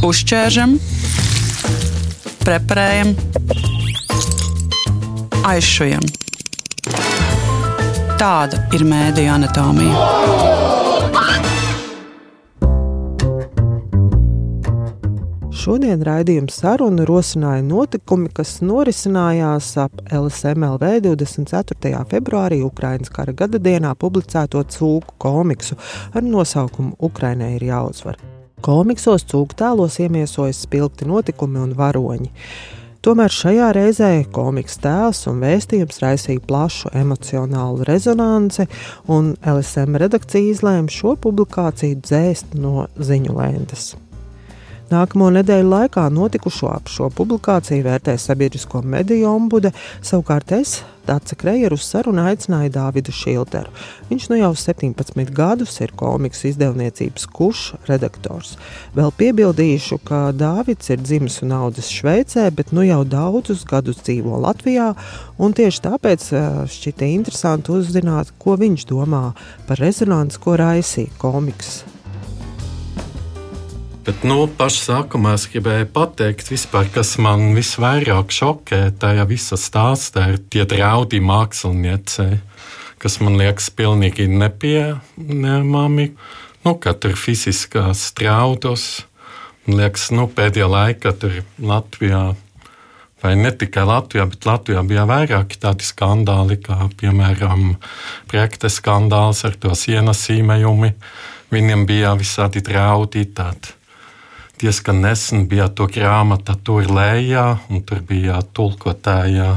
Uzķēršam, preparējam, aizšujam. Tāda ir mēdīņa anatomija. Šodien raidījuma saruna rosināja notikumi, kas norisinājās ap LSMLV 24. februārī Ukraiņas kara gada dienā publicēto cūku komiksu ar nosaukumu Ukrainai ir jāuzvar. Komiksos cūku tēlos iemiesojas spilgti notikumi un varoņi. Tomēr šajā reizē komiks tēls un vēstījums raisīja plašu emocionālu rezonanci, un LSM redakcija izlēma šo publikāciju dzēst no ziņu lentes. Nākamo nedēļu laikā notikušo ap šo publikāciju vērtē sabiedrisko mediju ombude, savukārt es, Dārsa Krejeru, uz sarunu aicināju Dāvidu Šilteru. Viņš nu jau 17 gadus ir komiks izdevniecības kuš redaktors. Vēl piebildīšu, ka Dāvids ir dzimis un audzis Šveicē, bet nu jau daudzus gadus dzīvo Latvijā, un tieši tāpēc šķita interesanti uzzināt, ko viņš domā par rezonanci, ko raisīja komiks Bet, nu, pašā sākumā es gribēju pateikt, vispār, kas man visvairāk šokē tajā visā stāstā, ir tie draudi māksliniecei, kas man liekas pilnīgi nepieņemami. Nu, ka tur ir fiziskās draudus. Man liekas, nu, pēdējā laikā tur Latvijā, vai ne tikai Latvijā, bet Latvijā bija vairāki tādi skandāli, kā piemēram projekta skandāls ar to sienas zīmējumu. Viņiem bija visādi draudi. Tādi diezgan nesen bija to grāmata tur lejā, un tur bija tulkotāja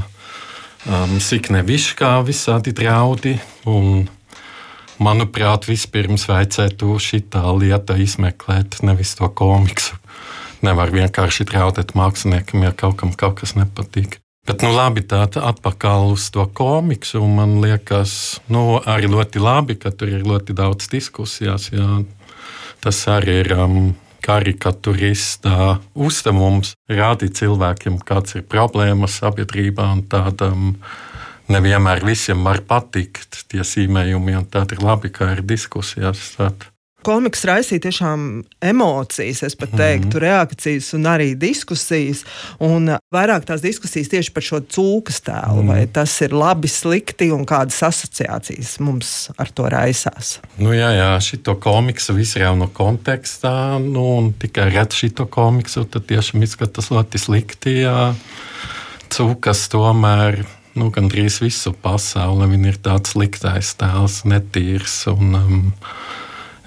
um, Sikneviškā visādi draudi. Un, manuprāt, vispirms vajadzētu šī lieta izmeklēt, nevis to komiksu. Nevar vienkārši draudēt māksliniekam, ja kaut kam kaut kas nepatīk. Bet, nu, labi, tāda atpakaļ uz to komiksu. Man liekas, nu, arī ļoti labi, ka tur ir ļoti daudz diskusijas. Jā. Tas arī ir um, karikaturista uzdevums rādīt cilvēkiem, kāds ir problēmas sabiedrībā un tādam. Nevienmēr visiem var patikt tie zīmējumi, un tā ir labi, ka ir diskusijas. Tād komiks raisīja tiešām emocijas, es pat teiktu, mm -hmm. reakcijas un arī diskusijas. Un vairāk tās diskusijas tieši par šo cūkas tēlu, mm -hmm. vai tas ir labi, slikti un kādas asociācijas mums ar to raisās. Nu, jā, jā, šito komiksu viss jau no kontekstā, nu, un tikai redz šito komiksu, tad tiešām izskatās ļoti slikti. Jā. Cūkas tomēr nu, gandrīz visu pasauli. Viņa ir tāds sliktais tēls, netīrs. Un, um,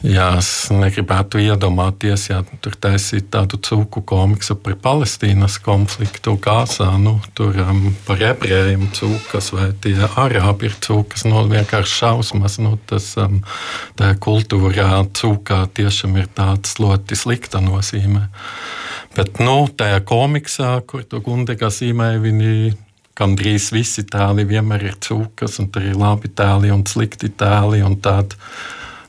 Jā, es negribētu iedomāties, ja tur taisīt tādu cūku komiksu par Palestīnas konfliktu Gāzā. Nu, tur um, par ebrejiem cūkas vai tie arābi ir cūkas. Nu, vienkārši šausmas. Nu, tas um, kultūrā cūkā tiešām ir tāds ļoti slikta nozīme. Bet nu, tajā komiksā, kur to Gundega zīmē, viņi gandrīz visi tēli vienmēr ir cūkas, un tur ir labi tēli un slikti tēli. Un tādi,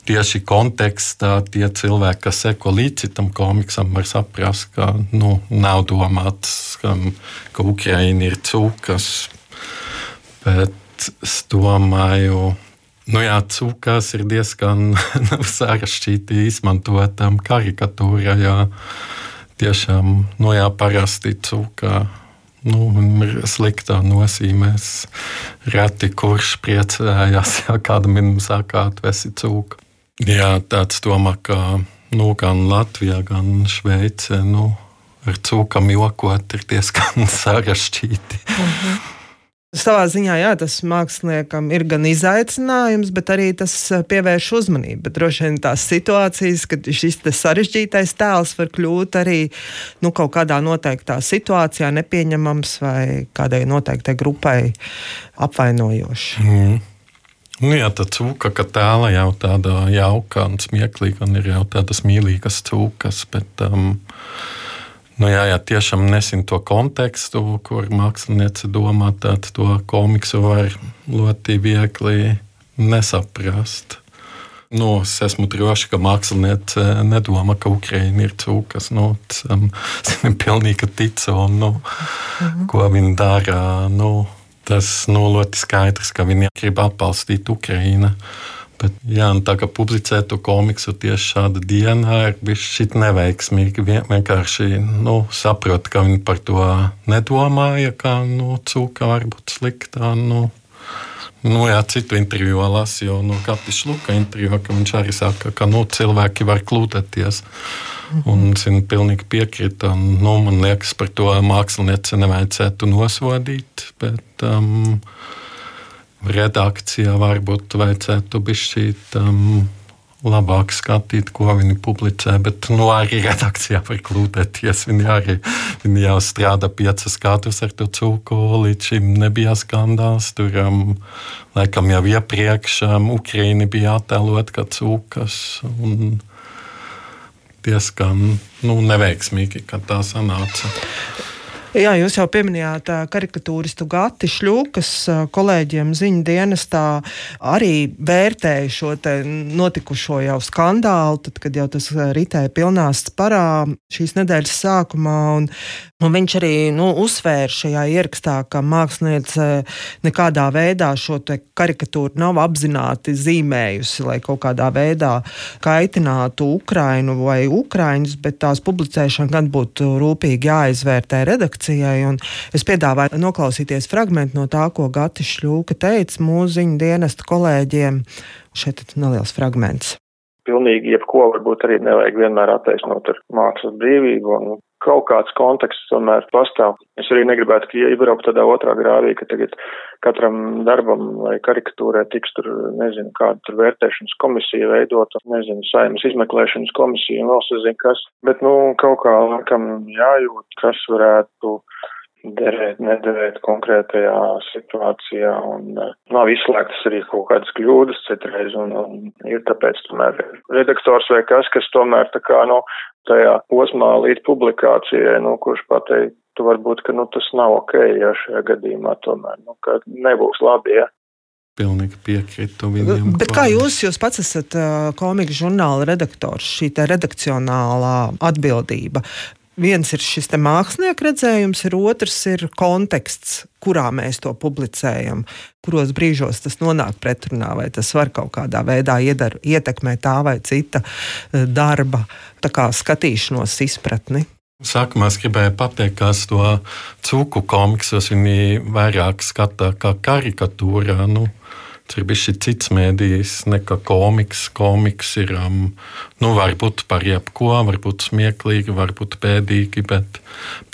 tieši kontekstā tie cilvēki, kas seko līdzi tam komiksam, var saprast, ka nu, nav domāts, ka, ka Ukraiņa ir cūkas. Bet es domāju, nu jā, cūkas ir diezgan sarežģīti izmantotam karikatūrā. Jā. Tiešām, nu jā, parasti cūkā. Nu, ir sliktā nozīmē. Reti kurš priecājās, ja kādam ir saka, tu esi cūka. Jā, tāds domā, ka nu, gan Latvijā, gan Šveicē nu, ar cūkam jokot ir diezgan sarežģīti. Mhm. Savā ziņā jā, tas māksliniekam ir gan izaicinājums, bet arī tas eh, pievērš uzmanību. Bet droši vien tās situācijas, kad šis sarežģītais tēls var kļūt arī nu, kaut kādā noteiktā situācijā nepieņemams vai kādai noteiktai grupai apvainojošs. Mm. Nu, jā, tā cūka, ka tēla jau tāda jauka un smieklīga, un ir jau tādas mīlīgas cūkas. Bet, um, nu, jā, jā, tiešām nesim to kontekstu, kur mākslinieci domā, tad to komiksu var ļoti viegli nesaprast. Nu, es esmu droši, ka mākslinieci nedomā, ka Ukraiņa ir cūkas. Nu, es um, pilnīgi ticu, un, nu, mm -hmm. ko viņi dara. Nu, tas nu, ļoti skaidrs, ka viņi grib atbalstīt Ukraiņu. Bet, jā, tā kā publicēt to komiksu tieši šāda dienā ir bijis šī neveiksmīgi. Vien, vienkārši nu, saprotu, ka viņi par to nedomāja, kā nu, cūka var būt sliktā. Nu, Nu, jā, citu interviju lasīju, no Katis Luka interviju, ka viņš arī saka, ka nu, cilvēki var klūtēties. Mm -hmm. Un es pilnīgi piekrītu. Nu, man liekas, par to mākslinieci nevajadzētu nosodīt. Bet, um, redakcijā varbūt vajadzētu bišķīt um, labāk skatīt, ko viņi publicē. Bet nu, arī redakcijā var klūpēties. Viņi arī viņi jau strādā piecas gadus ar to cūku. Līdz šim nebija skandāls. Tur um, laikam jau iepriekš um, Ukraiņi bija attēlot kā cūkas. Un, diezgan nu, neveiksmīgi, kad tā sanāca. Jā, jūs jau pieminējāt karikatūristu Gati Šļūku, kas kolēģiem ziņu dienestā arī vērtēja šo notikušo jau skandālu, tad, kad jau tas ritēja pilnās parā šīs nedēļas sākumā. Un, un viņš arī nu, uzsvēra šajā ierakstā, ka māksliniece nekādā veidā šo karikatūru nav apzināti zīmējusi, lai kaut kādā veidā kaitinātu Ukrainu vai Ukraiņus, bet tās publicēšana gan būtu rūpīgi jāizvērtē redakcijā redakcijai. Es piedāvāju noklausīties fragment no tā, ko Gati Šļūka teica mūziņu dienesta kolēģiem. Šeit ir neliels fragments. Pilnīgi jebko varbūt arī nevajag vienmēr attaisnot ar mākslas brīvību. Un kaut kāds konteksts tomēr pastāv. Es arī negribētu, ka iebraukt tādā otrā grāvī, ka tagad katram darbam vai karikatūrē tiks tur, nezinu, kāda tur vērtēšanas komisija veidota, nezinu, saimas izmeklēšanas komisija un vēl sazinu kas. Bet, nu, kaut kā laikam jājūt, kas varētu derēt, nederēt konkrētajā situācijā, un uh, nav izslēgtas arī kaut kādas kļūdas citreiz, un, un ir tāpēc tomēr redaktors vai kas, kas tomēr tā kā, nu, tajā posmā līdz publikācijai, nu, kurš pateiktu varbūt, ka, nu, tas nav ok, ja šajā gadījumā tomēr, nu, ka nebūs labi, ja. Pilnīgi piekrītu viņam. Bet kā jūs, jūs pats esat komikas žurnāla redaktors, šī redakcionālā atbildība viens ir šis mākslinieka redzējums, ir otrs ir konteksts, kurā mēs to publicējam, kuros brīžos tas nonāk pretrunā, vai tas var kaut kādā veidā iedar, ietekmēt tā vai cita eh, darba skatīšanos, izpratni. Sākumā es gribēju pateikt, ka to cūku komiksos viņi vairāk skata kā karikatūrā. Nu, Tur bija šis cits mēdījis, nekā komiks. Komiks ir, um, nu, varbūt par jebko, varbūt smieklīgi, varbūt bēdīgi, bet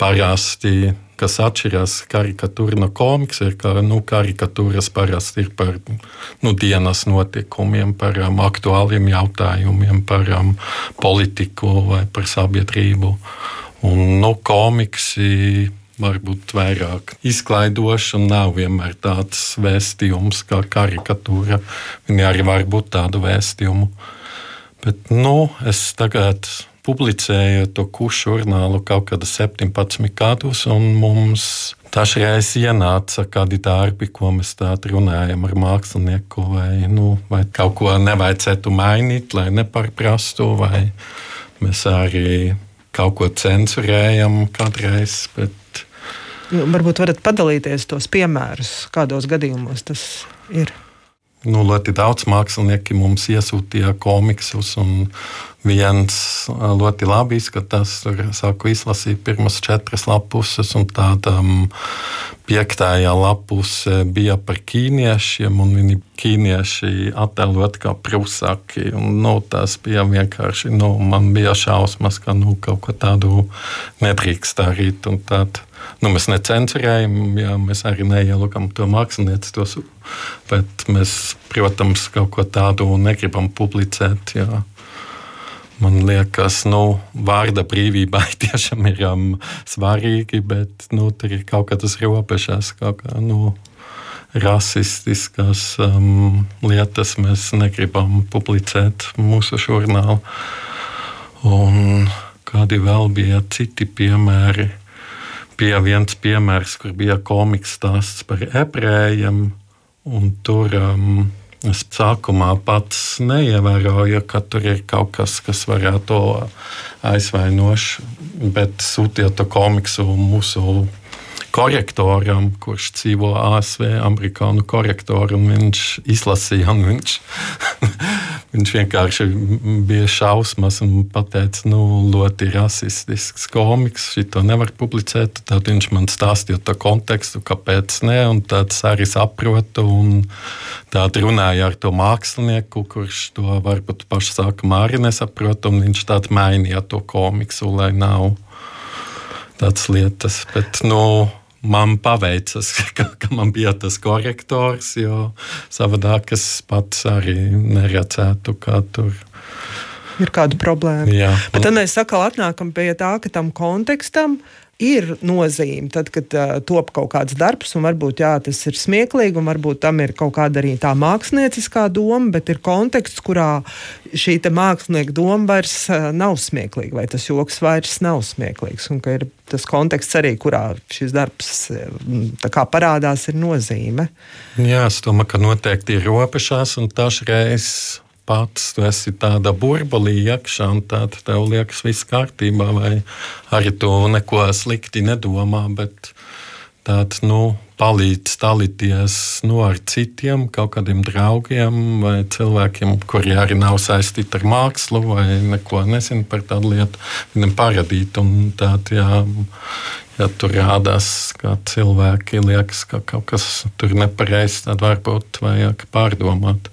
parasti, kas atšķirās karikatūra no komiksa, ir, ka nu, karikatūras parasti ir par nu, dienas notikumiem, par um, aktuāliem jautājumiem, par um, politiku vai par sabiedrību. Un, nu, komiksi varbūt vairāk izklaidošs un nav vienmēr tāds vēstījums kā karikatūra. Viņi arī var būt tādu vēstījumu. Bet nu, es tagad publicēju to kušu žurnālu kaut kādā 17 gadus, un mums dažreiz ienāca kādi darbi, ko mēs tādā runājam ar mākslinieku, vai, nu, vai kaut ko nevajadzētu mainīt, lai nepārprastu, vai mēs arī kaut ko censurējam kādreiz. Bet varbūt varat padalīties tos piemērus, kādos gadījumos tas ir. Nu, ļoti daudz mākslinieki mums iesūtīja komiksus, un viens ļoti labi izskatās. Tur sāku izlasīt pirmas četras lapuses, un tāda um, piektajā lapuse bija par ķīniešiem, un viņi ķīnieši attēlot kā prusaki. Un, nu, tas bija vienkārši, nu, man bija šausmas, ka nu, kaut ko tādu nedrīkst darīt. Tad, nu, mēs necensurējam, jā, mēs arī neielūkam to mākslinieci, bet mēs, protams, kaut ko tādu negribam publicēt. Jā. Man liekas, nu, vārda brīvībai tiešām ir um, svarīgi, bet nu, tur ir kaut kādas robežas, kaut kā nu, rasistiskas um, lietas mēs negribam publicēt mūsu žurnālā. Un kādi vēl bija citi piemēri? Bija viens piemērs, kur bija komiks stāsts par ebrejiem, un tur um, Es sākumā pats neievēroju, ka tur ir kaut kas, kas varētu aizvainoši, bet sūtījot to komiksu mūsu korektoram, kurš dzīvo ASV, amerikāņu korektoram. Viņš izlasīja, un viņš, viņš vienkārši bija šausmas un teica, nu, ļoti rasistisks komiks, šito nevar publicēt. Tad viņš man stāstīja to kontekstu, kāpēc ne, un tāds arī saprotu. Tad runāja ar to mākslinieku, kurš to varbūt pašu sākumā arī nesaprot, un viņš tādā mainīja to komiksu, lai nav tādas lietas. Bet, nu, man paveicas, ka, ka man bija tas korektors, jo savādāk es pats arī neredzētu, kā tur ir kāda problēma. Jā. Bet tad mēs atkal atnākam pie tā, ka tam kontekstam ir nozīme. Tad, kad uh, top kaut kāds darbs, un varbūt jā, tas ir smieklīgi, un varbūt tam ir kaut kāda arī tā mākslinieckā doma, bet ir konteksts, kurā šī mākslinieka doma vairs uh, nav smieklīga, vai tas joks vairs nav smieklīgs. Un ka ir tas konteksts arī, kurā šis darbs parādās, ir nozīme. Jā, es domāju, ka noteikti ir robežās, un dažreiz pats, tu esi tādā burbulī iekšā, un tad tev liekas, viss kārtībā, vai arī tu neko slikti nedomā, bet tāds, nu, palīdz dalīties nu, ar citiem, kaut kādiem draugiem vai cilvēkiem, kuri arī nav saistīti ar mākslu vai neko nezinu par tādu lietu, viņam parādīt. Un tād, jā, ja tur rādās, ka cilvēki liekas, ka kaut kas tur nepareizs, tad varbūt vajag pārdomāt.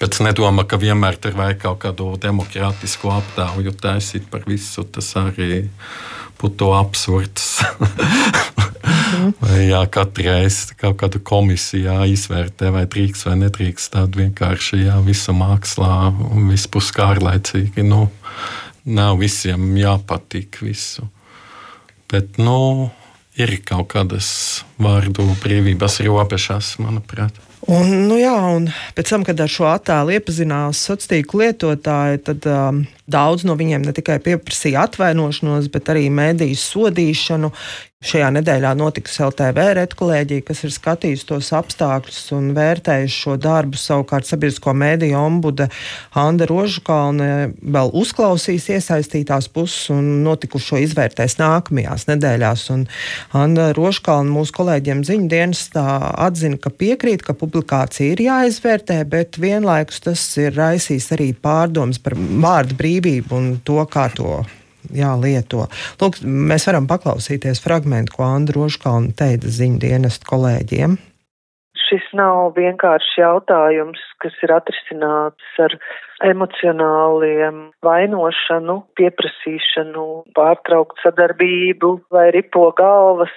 Bet es nedomāju, ka vienmēr tur vajag kaut kādu demokrātisku aptauju taisīt par visu. Tas arī būtu absurds. vai jā, katru reizi kaut kāda komisija izvērtē, vai drīkst vai nedrīkst. Tad vienkārši jā, visa mākslā būs kārlaicīgi. Nu, nav visiem jāpatīk visu. Bet, nu, ir kaut kādas vārdu brīvības robežas, manuprāt. Un, nu jā, un pēc tam, kad ar šo attēlu iepazinās sociālo tīklu lietotāji, tad um, daudz no viņiem ne tikai pieprasīja atvainošanos, bet arī mēdīju sodīšanu. Šajā nedēļā notikusi LTV redkolēģija, kas ir skatījusi tos apstākļus un vērtējusi šo darbu. Savukārt sabiedrisko mēdīju ombude Anna Rožukalne vēl uzklausīs iesaistītās puses un notikušo izvērtēs nākamajās nedēļās. Un Anna Rožukalne mūsu kolēģiem ziņu dienestā atzina, ka piekrīt, ka publikācija ir jāizvērtē, bet vienlaikus tas ir raisījis arī pārdomas par vārdu brīvību un to, kā to jālieto. Lūk, mēs varam paklausīties fragment, ko Andra Rožkalna teica ziņu dienestu kolēģiem. Šis nav vienkāršs jautājums, kas ir atrisināts ar emocionāliem vainošanu, pieprasīšanu, pārtraukt sadarbību vai ripo galvas.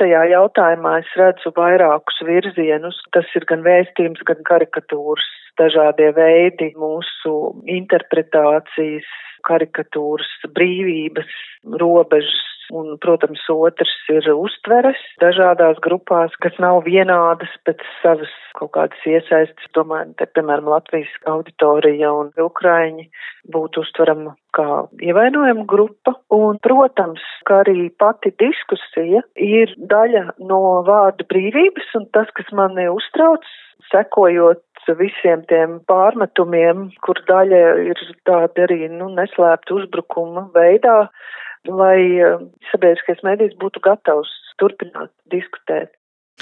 Tajā jautājumā es redzu vairākus virzienus. Tas ir gan vēstījums, gan karikatūras, dažādie veidi mūsu interpretācijas karikatūras brīvības robežas. Un, protams, otrs ir uztveres dažādās grupās, kas nav vienādas pēc savas kaut kādas iesaistas. Domāju, te, piemēram, Latvijas auditorija un Ukraiņi būtu uztverama kā ievainojama grupa. Un, protams, ka arī pati diskusija ir daļa no vārdu brīvības, un tas, kas mani uztrauc, sekojot visiem tiem pārmetumiem, kur daļa ir tāda arī nu, neslēpta uzbrukuma veidā, lai eh, sabiedriskais medijs būtu gatavs turpināt diskutēt.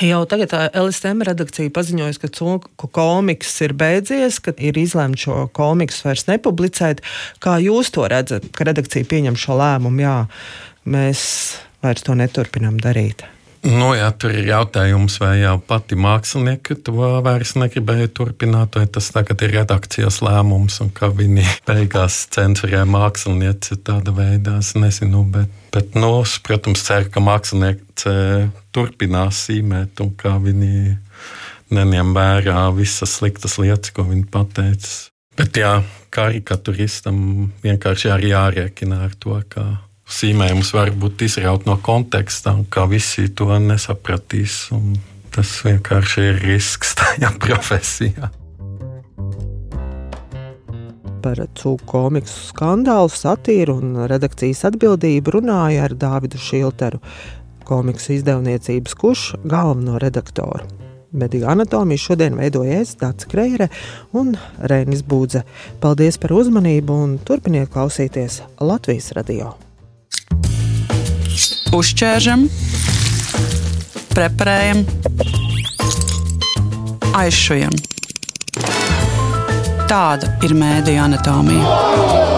Jau tagad LSM redakcija paziņoja, ka cūku komiks ir beidzies, ka ir izlemts šo komiksu vairs nepublicēt. Kā jūs to redzat, ka redakcija pieņem šo lēmumu? Jā, mēs vairs to neturpinām darīt. Nu, jā, tur ir jautājums, vai jau pati mākslinieka to vairs negribēja turpināt, vai tas tagad ir redakcijas lēmums, un ka viņi beigās censurē mākslinieci tāda veidā. Es nezinu, bet, bet nu, es, protams, ceru, ka mākslinieci turpinās zīmēt, un ka viņi neņem vērā visas sliktas lietas, ko viņi pateica. Bet jā, karikaturistam vienkārši arī jārēķina ar to, ka zīmējums var būt izraut no konteksta, un ka visi to nesapratīs. Tas vienkārši ir risks tajā profesijā. Par cūku komiksu skandālu, satīru un redakcijas atbildību runāja ar Dāvidu Šilteru, komiksu izdevniecības kuš galveno redaktoru. Mediju anatomiju šodien veidoja es, Dārts Kreire un Rēnis Būdze. Paldies par uzmanību un turpiniet klausīties Latvijas radio! Uzķēršam, preparējam, aizšujam. Tāda ir mēdija anatomija.